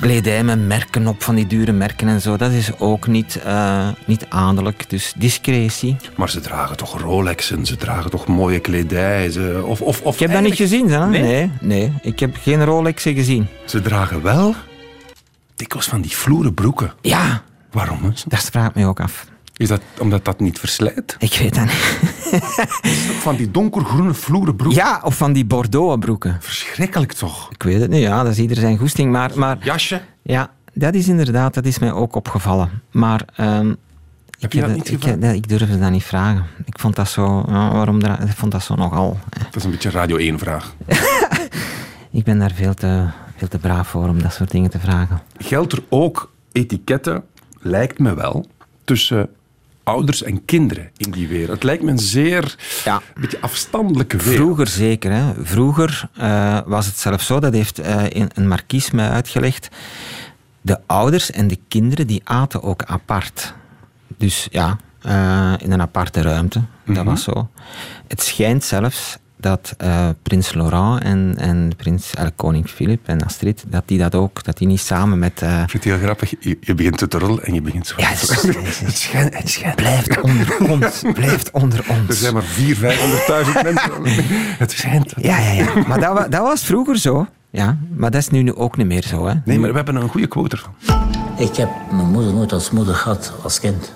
B: kledij met merken op, van die dure merken en zo. Dat is ook niet, eh, niet adellijk. Dus discretie.
A: Maar ze dragen toch Rolexen, ze dragen toch mooie kledij. Ze, of, of, of
B: Ik heb dat niet gezien, hè?
A: Nee?
B: Nee? nee, Ik heb geen Rolexen gezien.
A: Ze dragen wel dikwijls van die vloeren broeken.
B: Ja,
A: Waarom? hè?
B: dat vraagt me ook af.
A: Is dat omdat dat niet verslijt?
B: Ik weet dat niet.
A: Van die donkergroene vloeren broeken.
B: Ja, of van die Bordeaux broeken.
A: Verschrikkelijk toch?
B: Ik weet het niet, ja, dat is ieder zijn goesting. Maar, maar
A: Jasje?
B: ja, dat is inderdaad, dat is mij ook opgevallen. Maar ehm,
A: Heb
B: ik,
A: je dat niet
B: ik, nee, ik durfde dat niet vragen. Ik vond dat zo, waarom ik vond dat zo nogal. eh.
A: Dat is een beetje Radio 1 vraag. [laughs]
B: Ik ben daar veel te, veel te braaf voor om dat soort dingen te vragen.
A: Geldt er ook etiketten, lijkt me wel, tussen ouders en kinderen in die wereld? Het lijkt me een zeer
B: Ja.
A: beetje afstandelijke wereld.
B: Vroeger zeker. Hè. Vroeger eh, was het zelfs zo, dat heeft eh, in- een markies mij uitgelegd. De ouders en de kinderen die aten ook apart. Dus ja, eh, in een aparte ruimte. Dat was zo. Het schijnt zelfs dat eh, prins Laurent en, en prins, eh, koning Filip en Astrid, dat die dat ook, dat die niet samen met... eh,
A: Ik vind het heel grappig. Je, je begint te torrelen en je begint zo...
B: Ja, het is- het is-
A: het schijnt... Het schijnt.
B: blijft onder ons, blijft onder
A: Er
B: ons.
A: zijn maar 400.000, 500.000 [laughs] mensen. Het schijnt.
B: Ja, ja, ja. Maar dat, wa- dat was vroeger zo. Ja, maar dat is nu ook niet meer zo. Hè.
A: Nee, maar we hebben een goede quote ervan.
G: Ik heb mijn moeder nooit als moeder gehad als kind.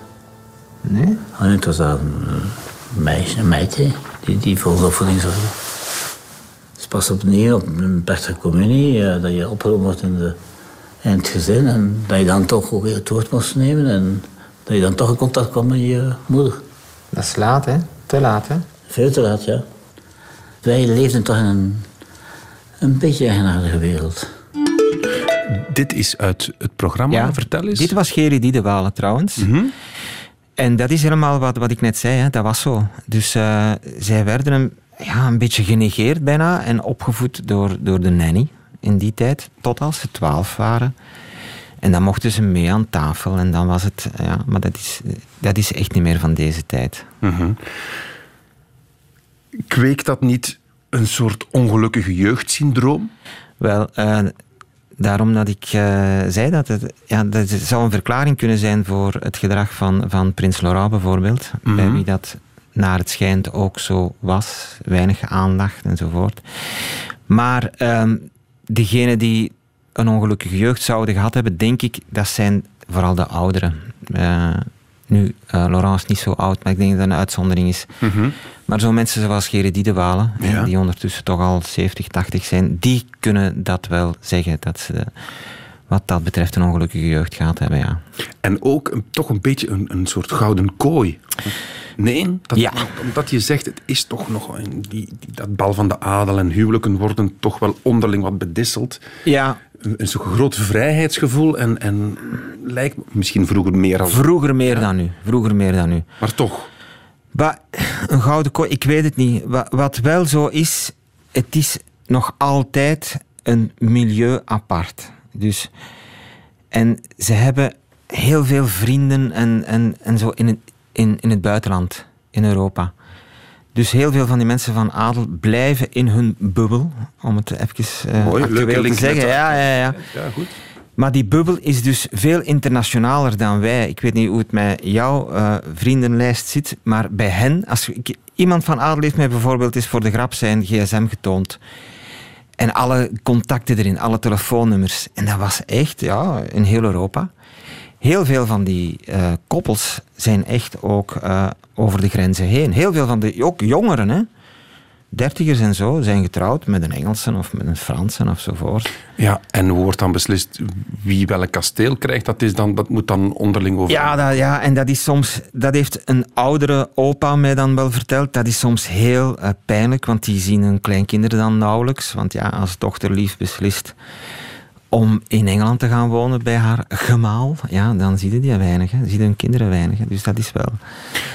B: Nee?
G: En het was dat meisje, een meidje die, die voor de opvoeding zorgde. Dus pas opnieuw op een plechtige communie, eh, dat je opgenomen wordt in, de, in het gezin en dat je dan toch ook weer het woord moest nemen en dat je dan toch in contact kwam met je moeder.
B: Dat is laat, hè? Te laat, hè?
G: Veel te laat, ja. Wij leefden toch in een, een beetje eigenaardige wereld.
A: Dit is uit het programma. Vertel eens.
B: Dit was Geri Diedewalen trouwens. En dat is helemaal wat, wat ik net zei, hè. dat was zo. Dus eh, zij werden een, ja, een beetje genegeerd bijna en opgevoed door, door de nanny in die tijd, tot als ze twaalf waren. En dan mochten ze mee aan tafel en dan was het, ja, maar dat is, dat is echt niet meer van deze tijd.
A: Kweekt dat niet een soort ongelukkige jeugdsyndroom?
B: Wel, eh, Daarom dat ik eh, zei dat het, ja, dat zou een verklaring kunnen zijn voor het gedrag van, van prins Laurent bijvoorbeeld.
A: Mhm.
B: Bij wie dat naar het schijnt ook zo was. Weinig aandacht enzovoort. Maar degenen die een ongelukkige jeugd zouden gehad hebben, denk ik, dat zijn vooral de ouderen. Eh, nu, eh, Laurent is niet zo oud, maar ik denk dat het een uitzondering is.
A: Mhm.
B: Maar zo mensen zoals Gerrit Diedewalen,
A: Ja.
B: die ondertussen toch al 70, 80 zijn, die kunnen dat wel zeggen. Dat ze wat dat betreft een ongelukkige jeugd gehad hebben, ja.
A: En ook een- toch een beetje een, een soort gouden kooi. Nee, dat,
B: Ja.
A: omdat je zegt, het is toch nog... een- Die, die- dat bal van de adel en huwelijken worden toch wel onderling wat bedisseld.
B: Ja,
A: Een, zo'n groot vrijheidsgevoel en, en lijkt misschien vroeger meer als...
B: vroeger meer dan nu. Vroeger meer dan nu.
A: Maar toch.
B: Een gouden kooi, ik weet het niet. Wa- Wat wel zo is, het is nog altijd een milieu apart. Dus, en ze hebben heel veel vrienden en, en, en zo in het, in, in het buitenland, in Europa. Dus heel veel van die mensen van adel blijven in hun bubbel, om het even eh
A: Mooi,
B: actueel te zeggen. Ja, ja, ja.
A: Ja, goed.
B: Maar die bubbel is dus veel internationaler dan wij. Ik weet niet hoe het met jouw eh, vriendenlijst zit, maar bij hen, als ik, iemand van adel heeft mij bijvoorbeeld eens voor de grap zijn gsm getoond. En alle contacten erin, alle telefoonnummers. En dat was echt, ja, in heel Europa. Heel veel van die eh, koppels zijn echt ook eh, over de grenzen heen. Heel veel van de, ook jongeren, hè. Dertigers en zo zijn getrouwd met een Engelse of met een Franse ofzovoort.
A: Ja, en hoe wordt dan beslist wie welk kasteel krijgt? Dat, is dan, dat moet dan onderling over...
B: Ja, dat, ja, en dat is soms, dat heeft een oudere opa mij dan wel verteld. Dat is soms heel eh, pijnlijk, want die zien hun kleinkinderen dan nauwelijks. Want ja, als dochter lief beslist om in Engeland te gaan wonen bij haar gemaal, ja, dan zie je die weinig. Hè. Zie je hun kinderen weinig. hè. Dus dat is wel.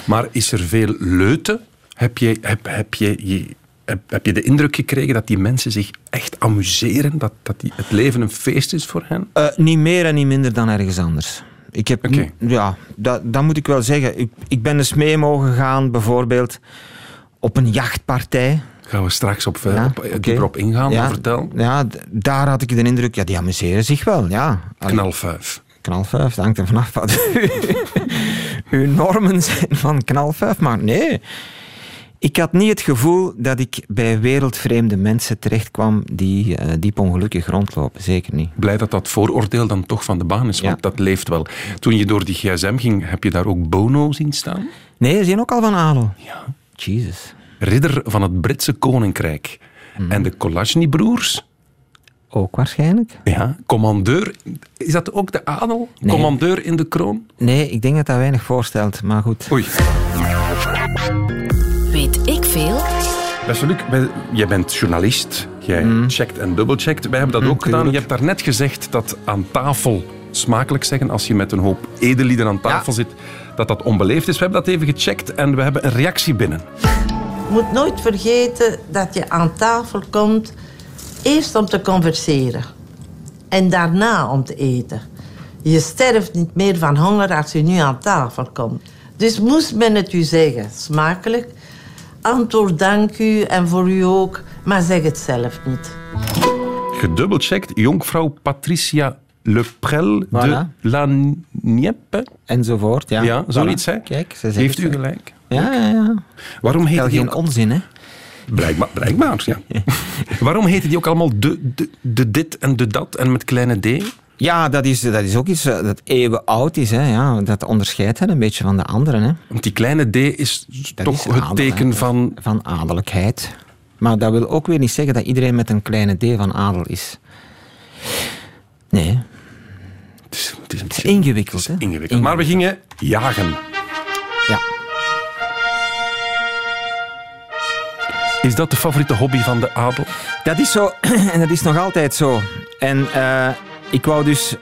A: Maar is er veel leute? Heb je, heb, heb, je, je- heb, heb je de indruk gekregen dat die mensen zich echt amuseren? Dat, dat die, het leven een feest is voor hen?
B: Eh, niet meer en niet minder dan ergens anders. Ik heb, ja, dat, dat moet ik wel zeggen. Ik, ik ben eens mee mogen gaan, bijvoorbeeld op een jachtpartij.
A: Gaan we straks op, eh,
B: Ja,
A: op, eh, dieper op ingaan,
B: Ja,
A: vertel.
B: Ja, daar had ik de indruk, ja, die amuseren zich wel, ja.
A: Knalfuif.
B: Knalfuif, dat hangt er vanaf wat [laughs] uw normen zijn van knalfuif. Maar nee, ik had niet het gevoel dat ik bij wereldvreemde mensen terechtkwam die eh, diep ongelukkig rondlopen. Zeker niet.
A: Blij dat dat vooroordeel dan toch van de baan is, want
B: Ja.
A: dat leeft wel. Toen je door die gsm ging, heb je daar ook Bono zien staan?
B: Nee, ze zijn ook al van adel.
A: Ja.
B: Jesus.
A: Ridder van het Britse Koninkrijk.
B: Mhm.
A: En de Kolashny-broers,
B: Ook waarschijnlijk.
A: ja, commandeur... Is dat ook de adel?
B: Nee.
A: Commandeur in de kroon?
B: Nee, ik denk dat dat weinig voorstelt, maar goed.
A: Oei.
E: Weet ik veel?
A: Beste Luc, jij bent journalist. Jij checkt en dubbelcheckt. Wij hebben dat ook gedaan. Je hebt daarnet gezegd dat aan tafel smakelijk zeggen, als je met een hoop edelieden aan tafel zit, dat dat onbeleefd is. We hebben dat even gecheckt en we hebben een reactie binnen.
H: Je moet nooit vergeten dat je aan tafel komt eerst om te converseren en daarna om te eten. Je sterft niet meer van honger als je nu aan tafel komt. Dus moest men het u zeggen, smakelijk, antwoord dank u en voor u ook, maar zeg het zelf niet.
A: Gedubbelcheckt, jonkvrouw Patricia Leprel de
B: Voilà.
A: La Nieppe.
B: Enzovoort, ja.
A: Ja, zoiets,
B: Voilà.
A: hè?
B: Kijk, ze zeggen
A: Heeft u gelijk?
B: Ja, ja, ja.
A: Waarom heet die
B: geen
A: ook...
B: onzin, hè?
A: Blijkbaar, blijkbaar ja. [laughs] Waarom heten die ook allemaal de, de, de dit en de dat en met kleine d?
B: Ja, dat is, dat is ook iets eh, dat eeuwen oud is. Hè, ja. Dat onderscheidt hen een beetje van de anderen. Hè.
A: Want die kleine d is
B: Dat
A: toch
B: is
A: het
B: adel,
A: teken
B: hè.
A: van...
B: Van adellijkheid. Maar dat wil ook weer niet zeggen dat iedereen met een kleine d van adel is. Nee,
A: Het is, het is, een
B: het is ingewikkeld.
A: het is
B: hè.
A: ingewikkeld. Maar we gingen jagen.
B: Ja.
A: Is dat de favoriete hobby van de adel?
B: Dat is zo, [clears throat] en dat is nog altijd zo. En eh, ik wou dus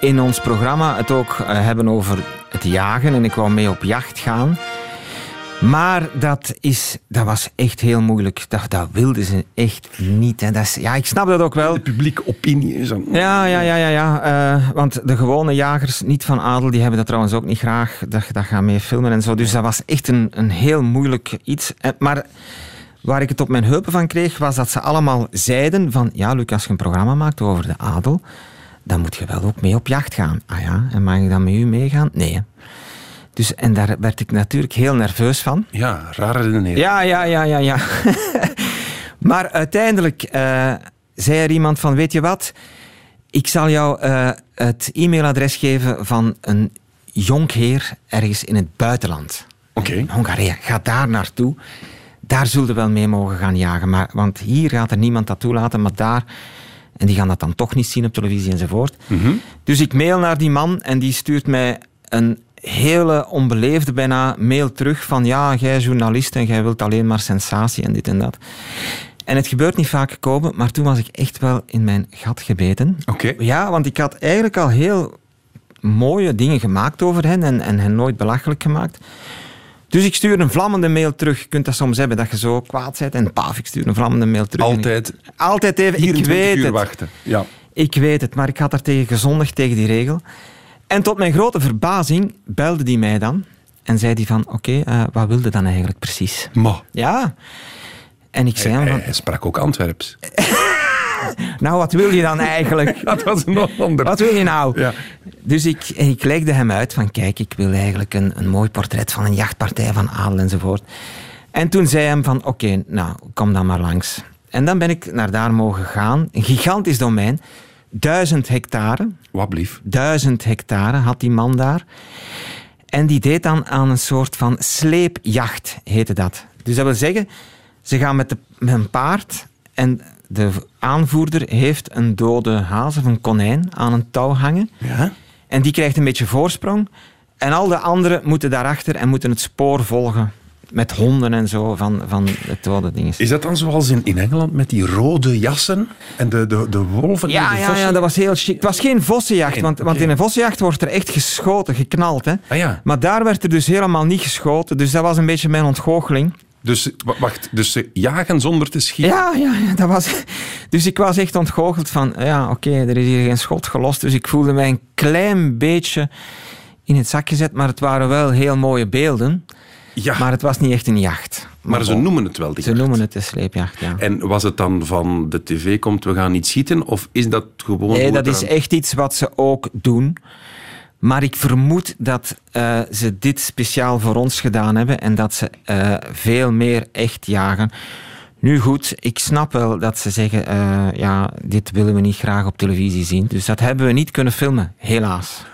B: in ons programma het ook eh, hebben over het jagen en ik wou mee op jacht gaan. Maar dat, is, dat was echt heel moeilijk. Dat, dat wilden ze echt niet. Hè. Dat is, ja, ik snap dat ook wel.
A: De publieke opinie is dan...
B: Ja, ja, ja, ja. ja. eh, want de gewone jagers, niet van adel, die hebben dat trouwens ook niet graag. Dat, dat gaan mee filmen en zo. Dus dat was echt een, een heel moeilijk iets. Maar Waar ik het op mijn heupen van kreeg, was dat ze allemaal zeiden van ja, Luc, als je een programma maakt over de adel, dan moet je wel ook mee op jacht gaan. Ah ja, en mag ik dan met u meegaan? Nee. hè. Dus, en daar werd ik natuurlijk heel nerveus van.
A: Ja, rare redenering.
B: Ja, ja, ja, ja, ja. [laughs] maar uiteindelijk eh, zei er iemand van, weet je wat? Ik zal jou eh, het e-mailadres geven van een jonkheer ergens in het buitenland.
A: Oké.
B: Hongarije. Ga daar naartoe. Daar zullen we wel mee mogen gaan jagen. Maar, want hier gaat er niemand dat toelaten, maar daar... En die gaan dat dan toch niet zien op televisie enzovoort. Dus ik mail naar die man en die stuurt mij een hele onbeleefde bijna mail terug van ja, jij journalist en jij wilt alleen maar sensatie en dit en dat. En het gebeurt niet vaak komen, maar toen was ik echt wel in mijn gat gebeten.
A: Oké.
B: Ja, want ik had eigenlijk al heel mooie dingen gemaakt over hen en, en hen nooit belachelijk gemaakt. Dus ik stuur een vlammende mail terug. Je kunt dat soms hebben, dat je zo kwaad bent. En paf, ik stuur een vlammende mail terug. En ik-
A: Altijd
B: Altijd even, ik
A: 24
B: weet
A: uur
B: het.
A: wachten. Ja.
B: Ik weet het, maar ik had er tegen gezondigd, tegen die regel. En tot mijn grote verbazing belde die mij dan. En zei die van, oké, eh, wat wilde dan eigenlijk precies?
A: Maar
B: Ja. En ik zei
A: hij,
B: hem van,
A: hij sprak ook Antwerps. [laughs]
B: nou, wat wil je dan eigenlijk? [laughs]
A: Dat was nog ander.
B: Wat wil je nou?
A: Ja.
B: Dus ik, ik legde hem uit van, kijk, ik wil eigenlijk een, een mooi portret van een jachtpartij van adel enzovoort. En toen zei hij hem van, oké, nou, kom dan maar langs. En dan ben ik naar daar mogen gaan. Een gigantisch domein. Duizend hectare.
A: Wat blief.
B: Duizend hectare had die man daar. En die deed dan aan een soort van sleepjacht, heette dat. Dus dat wil zeggen, ze gaan met, de, met een paard en de aanvoerder heeft een dode haas of een konijn aan een touw hangen.
A: Ja?
B: En die krijgt een beetje voorsprong. En al de anderen moeten daarachter en moeten het spoor volgen. Met honden en zo van, van het dode ding.
A: Is dat dan zoals in, in Engeland met die rode jassen en de, de, de wolven?
B: Ja,
A: de
B: ja,
A: vossen?
B: ja, dat was heel chic. Het was geen vossenjacht, want, want in een vossenjacht wordt er echt geschoten, geknald. Hè.
A: Ah ja.
B: Maar daar werd er dus helemaal niet geschoten. Dus dat was een beetje mijn ontgoocheling.
A: Dus, wa- wacht, dus ze jagen zonder te schieten?
B: Ja, ja, ja, dat was... [laughs] Dus ik was echt ontgoocheld van, ja, oké, er is hier geen schot gelost. Dus ik voelde mij een klein beetje in het zak gezet. Maar het waren wel heel mooie beelden.
A: Ja,
B: Maar het was niet echt een jacht.
A: maar ze noemen het wel die
B: Ze
A: jacht.
B: noemen het de sleepjacht, ja.
A: En was het dan van de tv komt, we gaan niet schieten? Of is dat gewoon...
B: Nee, dat is echt iets wat ze ook doen. Maar ik vermoed dat eh, ze dit speciaal voor ons gedaan hebben en dat ze eh, veel meer echt jagen. Nu goed, ik snap wel dat ze zeggen, eh, ja, dit willen we niet graag op televisie zien. Dus dat hebben we niet kunnen filmen, helaas.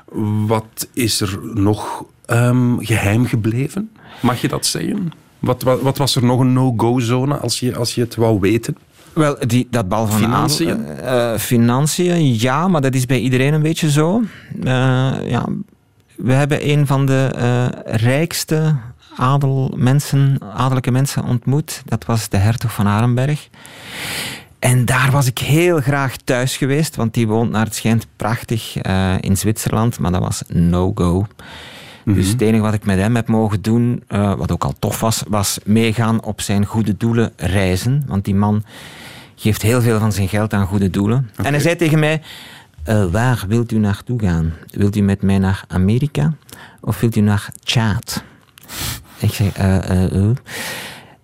A: Wat is er nog ehm, geheim gebleven? Mag je dat zeggen? Wat, wat, wat was er nog een no-go-zone als je, als je het wou weten?
B: Wel, die, dat bal van
A: Financiën?
B: adel, eh, eh, financiën, ja, maar dat is bij iedereen een beetje zo. Eh, ja, we hebben een van de rijkste adelmensen, adellijke mensen ontmoet. Dat was de hertog van Arenberg. En daar was ik heel graag thuis geweest, want die woont naar het schijnt prachtig in Zwitserland, maar dat was no-go. Dus het enige wat ik met hem heb mogen doen, eh, wat ook al tof was, was meegaan op zijn goede doelen reizen. Want die man geeft heel veel van zijn geld aan goede doelen. En hij zei tegen mij, eh, waar wilt u naartoe gaan? Wilt u met mij naar Amerika of wilt u naar Tjaad? Ik zei, eh, eh.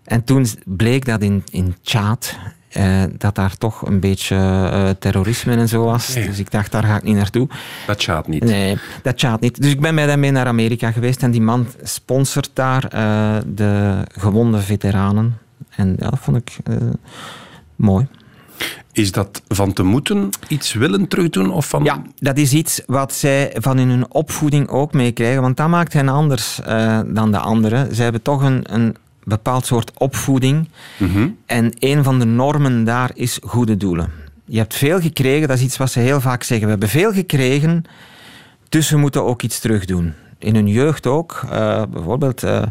B: En toen bleek dat in, in Tjaad, eh, dat daar toch een beetje eh, terrorisme en zo was. Dus ik dacht, daar ga ik niet naartoe.
A: Dat gaat niet.
B: Nee, dat gaat niet. Dus ik ben met hem mee naar Amerika geweest en die man sponsort daar eh, de gewonde veteranen. En ja, dat vond ik mooi.
A: Is dat van te moeten iets willen terugdoen? Of van...
B: Ja, dat is iets wat zij van in hun opvoeding ook meekrijgen, want dat maakt hen anders dan de anderen. Zij hebben toch een, een bepaald soort opvoeding.
A: Mhm.
B: En een van de normen daar is goede doelen. Je hebt veel gekregen, dat is iets wat ze heel vaak zeggen. We hebben veel gekregen, dus we moeten ook iets terugdoen. In hun jeugd ook. eh, bijvoorbeeld, eh,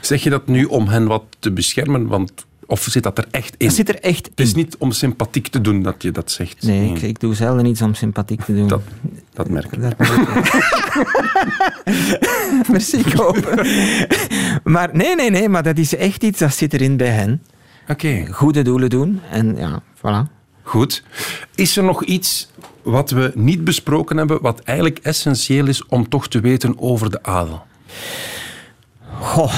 A: Zeg je dat nu om hen wat te beschermen? Want, of zit dat er echt in?
B: dat zit er echt
A: Het is niet om sympathiek te doen dat je dat zegt.
B: Nee, ik, ik doe zelden iets om sympathiek te doen.
A: Dat, dat merk ik.
B: Dat [laughs] Merci, Kopen. maar nee, nee, nee, maar dat is echt iets dat zit erin bij hen.
A: Oké,
B: Goede doelen doen en ja, voilà.
A: goed. Is er nog iets wat we niet besproken hebben, wat eigenlijk essentieel is om toch te weten over de adel?
B: Goh,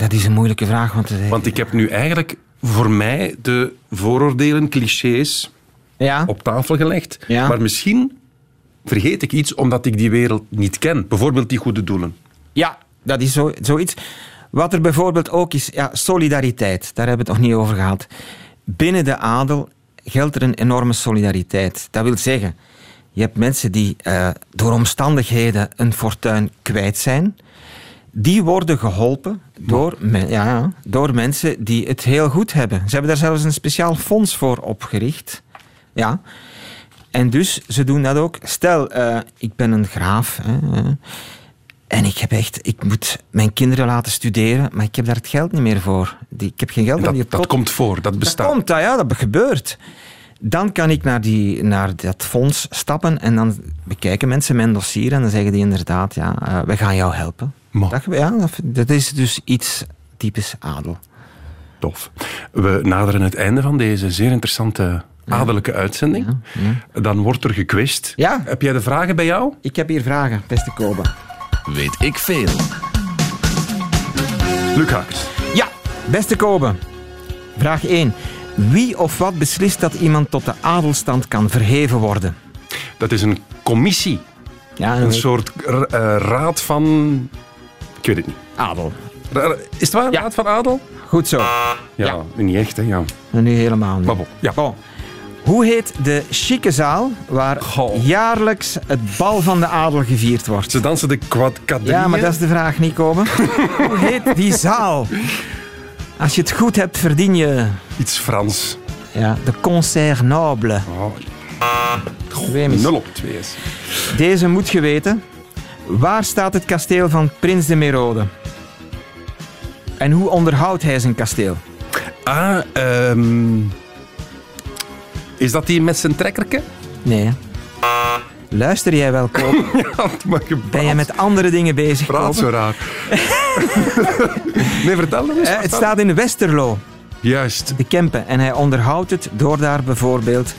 B: dat is een moeilijke vraag. Want,
A: Want ik heb nu eigenlijk voor mij de vooroordelen, clichés
B: Ja.
A: op tafel gelegd.
B: Ja.
A: Maar misschien vergeet ik iets omdat ik die wereld niet ken. Bijvoorbeeld die goede doelen.
B: Ja, dat is zo, zoiets. Wat er bijvoorbeeld ook is, ja, solidariteit. Daar hebben we het nog niet over gehad. Binnen de adel geldt er een enorme solidariteit. Dat wil zeggen, je hebt mensen die eh, door omstandigheden een fortuin kwijt zijn. Die worden geholpen door, men- ja, door mensen die het heel goed hebben. Ze hebben daar zelfs een speciaal fonds voor opgericht. Ja. En dus, ze doen dat ook. Stel, eh, ik ben een graaf. Hè, eh, en ik heb echt, ik moet mijn kinderen laten studeren, maar ik heb daar het geld niet meer voor. Die, ik heb geen geld die
A: dat, dat komt voor, dat
B: Dat
A: bestaat.
B: komt, dat, ja, dat gebeurt. Dan kan ik naar, die, naar dat fonds stappen en dan bekijken mensen mijn dossier en dan zeggen die inderdaad, ja, eh, wij gaan jou helpen. Dat, ja, dat, is dus iets typisch adel.
A: Tof. We naderen het einde van deze zeer interessante adellijke uitzending. Dan wordt er gequist.
B: Ja.
A: Heb jij de vragen bij jou?
B: Ik heb hier vragen, beste Kobe.
I: Weet ik veel.
A: Luc Haaks.
B: Ja, beste Kobe. Vraag 1. Wie of wat beslist dat iemand tot de adelstand kan verheven worden?
A: Dat is een commissie.
B: Ja,
A: Een soort eh, raad van... Ik weet het niet.
B: adel.
A: Is het waar?
B: Ja.
A: Raad van Adel?
B: Goed zo.
A: Ja, niet echt, hè. Ja.
B: Nu helemaal niet.
A: Bon, ja.
B: Bon. Hoe heet de chique zaal waar
A: Goh.
B: jaarlijks het bal van de adel gevierd wordt?
A: Ze dansen de quad
B: Ja, maar dat is de vraag niet, Kobe. [laughs] Hoe heet die zaal? Als je het goed hebt, verdien je
A: Iets Frans.
B: ja, de concert noble.
A: Oh, nul op twee is.
B: Deze moet je weten. Waar staat het kasteel van Prins de Merode? En hoe onderhoudt hij zijn kasteel?
A: Ah, ehm... Is dat die met zijn trekkerke?
B: Nee. hè? Luister jij wel? [laughs]
A: Ja, je
B: Ben je met andere dingen bezig,
A: praat zo raar. [laughs] nee, vertel nog eens.
B: Eh, het staat in Westerlo.
A: Juist.
B: de Kempen. En hij onderhoudt het door daar bijvoorbeeld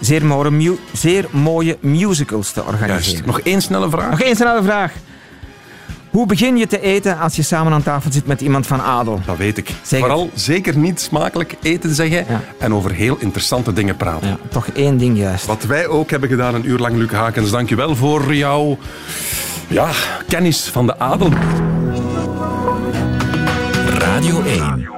B: zeer mooie, mu- zeer mooie musicals te organiseren.
A: Juist. Nog één snelle vraag.
B: Nog één snelle vraag. Hoe begin je te eten als je samen aan tafel zit met iemand van adel?
A: Dat weet ik.
B: Zeg het.
A: Vooral zeker niet smakelijk eten zeggen
B: Ja.
A: en over heel interessante dingen praten.
B: Ja, toch één ding juist.
A: Wat wij ook hebben gedaan een uur lang, Luc Hakens. Dank je wel voor jouw ja, kennis van de adel.
I: Radio 1.